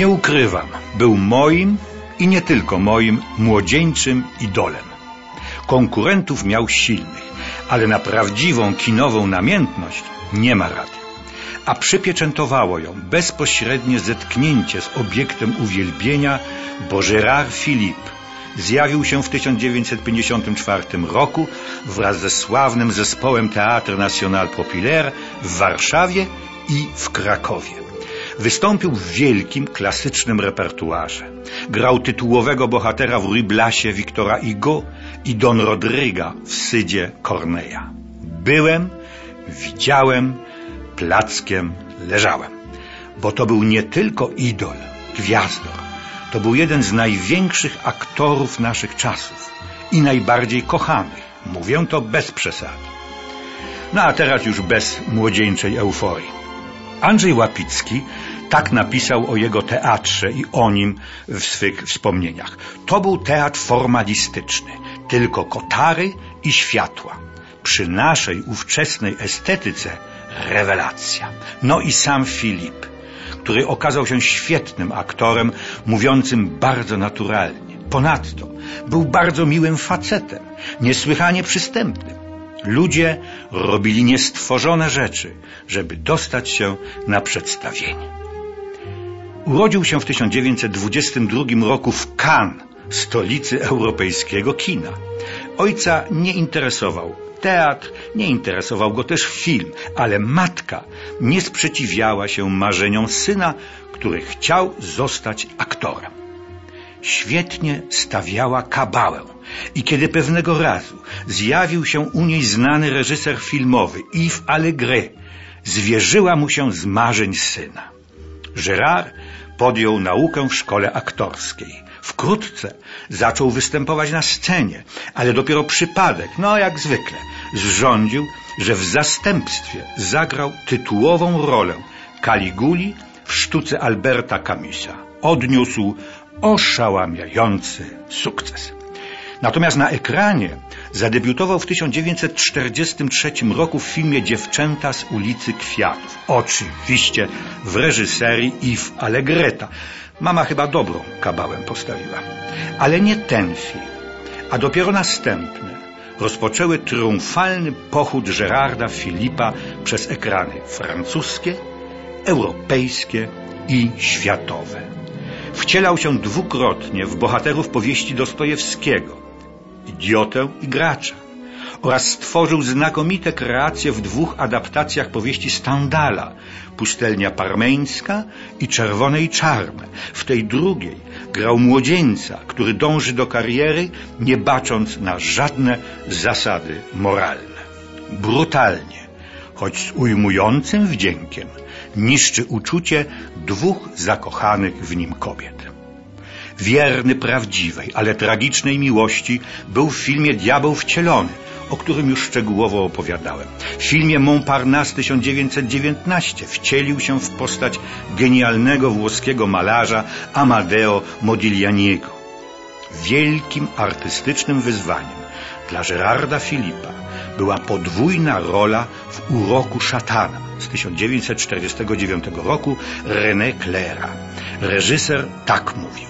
Nie ukrywam, był moim i nie tylko moim młodzieńczym idolem. Konkurentów miał silnych, ale na prawdziwą kinową namiętność nie ma rady. A przypieczętowało ją bezpośrednie zetknięcie z obiektem uwielbienia, bo Gérard Philippe zjawił się w 1954 roku wraz ze sławnym zespołem Teatr National Populaire w Warszawie i w Krakowie. Wystąpił w wielkim, klasycznym repertuarze. Grał tytułowego bohatera w Rublasie Wiktora Igo i Don Rodryga w Sydzie Corneja. Byłem, widziałem, plackiem leżałem. Bo to był nie tylko idol, gwiazdor. To był jeden z największych aktorów naszych czasów i najbardziej kochanych. Mówię to bez przesady. No a teraz już bez młodzieńczej euforii. Andrzej Łapicki tak napisał o jego teatrze i o nim w swych wspomnieniach. To był teatr formalistyczny, tylko kotary i światła. Przy naszej ówczesnej estetyce rewelacja. No i sam Filip, który okazał się świetnym aktorem, mówiącym bardzo naturalnie. Ponadto był bardzo miłym facetem, niesłychanie przystępnym. Ludzie robili niestworzone rzeczy, żeby dostać się na przedstawienie. Urodził się w 1922 roku w Cannes, stolicy europejskiego kina. Ojca nie interesował teatr, nie interesował go też film, ale matka nie sprzeciwiała się marzeniom syna, który chciał zostać aktorem. Świetnie stawiała kabałę i kiedy pewnego razu zjawił się u niej znany reżyser filmowy Yves Allégret, zwierzyła mu się z marzeń syna. Gérard podjął naukę w szkole aktorskiej. Wkrótce zaczął występować na scenie, ale dopiero przypadek, no jak zwykle, zrządził, że w zastępstwie zagrał tytułową rolę Kaliguli w sztuce Alberta Camusa. Odniósł oszałamiający sukces. Natomiast na ekranie zadebiutował w 1943 roku w filmie Dziewczęta z ulicy Kwiatów. Oczywiście w reżyserii Yves Allegreta. Mama chyba dobrą kabałę postawiła. Ale nie ten film, a dopiero następny rozpoczęły triumfalny pochód Gerarda Filipa przez ekrany francuskie, europejskie i światowe. Wcielał się dwukrotnie w bohaterów powieści Dostojewskiego, idiotę i gracza oraz stworzył znakomite kreacje w dwóch adaptacjach powieści Stendala Pustelnia Parmeńska i Czerwone i Czarne. W tej drugiej grał młodzieńca, który dąży do kariery, nie bacząc na żadne zasady moralne. Brutalnie, choć z ujmującym wdziękiem, niszczy uczucie dwóch zakochanych w nim kobiet. Wierny prawdziwej, ale tragicznej miłości był w filmie Diabeł wcielony, o którym już szczegółowo opowiadałem. W filmie Montparnasse 1919 wcielił się w postać genialnego włoskiego malarza Amadeo Modiglianiego. Wielkim artystycznym wyzwaniem dla Gerarda Filipa była podwójna rola w Uroku szatana z 1949 roku René Claira. Reżyser tak mówił.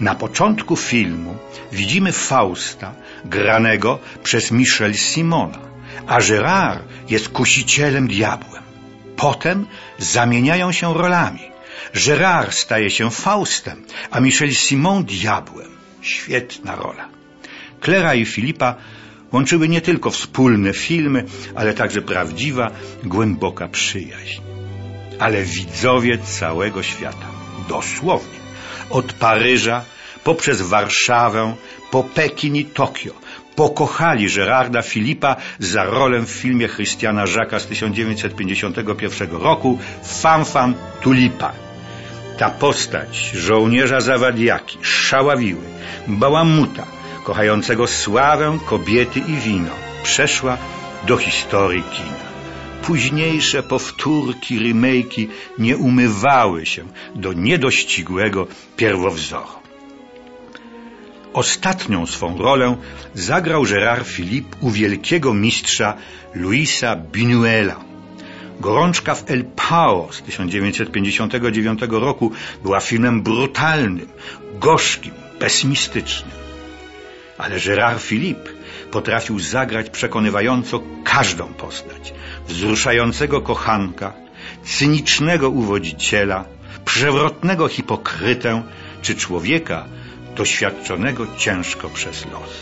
Na początku filmu widzimy Fausta granego przez Michel Simona, a Gérard jest kusicielem diabłem. Potem zamieniają się rolami. Gérard staje się Faustem, a Michel Simon diabłem. Świetna rola. Klera i Filipa łączyły nie tylko wspólne filmy, ale także prawdziwa, głęboka przyjaźń. Ale widzowie całego świata, dosłownie, od Paryża poprzez Warszawę, po Pekin i Tokio, pokochali Gerarda Filipa za rolę w filmie Christiana Żaka z 1951 roku Fanfan Tulipa. Ta postać żołnierza zawadiaki, szławiły, bałamuta, kochającego sławę, kobiety i wino, przeszła do historii kina. Późniejsze powtórki, remake'i nie umywały się do niedościgłego pierwowzoru. Ostatnią swą rolę zagrał Gérard Philippe u wielkiego mistrza Luisa Buñuela. Gorączka w El Pao z 1959 roku była filmem brutalnym, gorzkim, pesymistycznym. Ale Gérard Philippe potrafił zagrać przekonywająco każdą postać. Wzruszającego kochanka, cynicznego uwodziciela, przewrotnego hipokrytę czy człowieka doświadczonego ciężko przez los.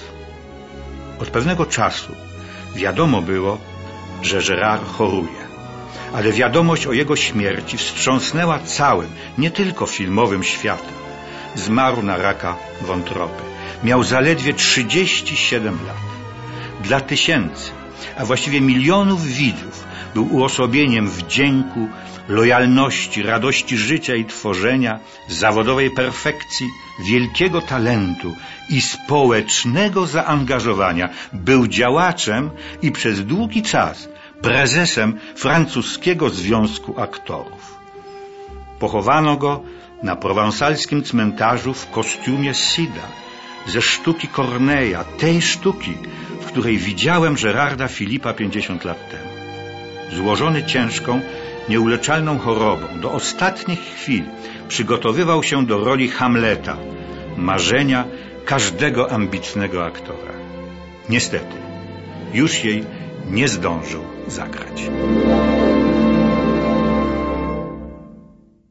Od pewnego czasu wiadomo było, że Gérard choruje, ale wiadomość o jego śmierci wstrząsnęła całym, nie tylko filmowym światem. Zmarł na raka wątroby. Miał zaledwie 37 lat. Dla tysięcy, a właściwie milionów widzów był uosobieniem wdzięku, lojalności, radości życia i tworzenia, zawodowej perfekcji, wielkiego talentu i społecznego zaangażowania. Był działaczem i przez długi czas prezesem francuskiego Związku Aktorów. Pochowano go na prowansalskim cmentarzu w kostiumie Sida ze sztuki Corneja, tej sztuki, w której widziałem Gerarda Filipa 50 lat temu. Złożony ciężką, nieuleczalną chorobą, do ostatnich chwil przygotowywał się do roli Hamleta, marzenia każdego ambitnego aktora. Niestety, już jej nie zdążył zagrać.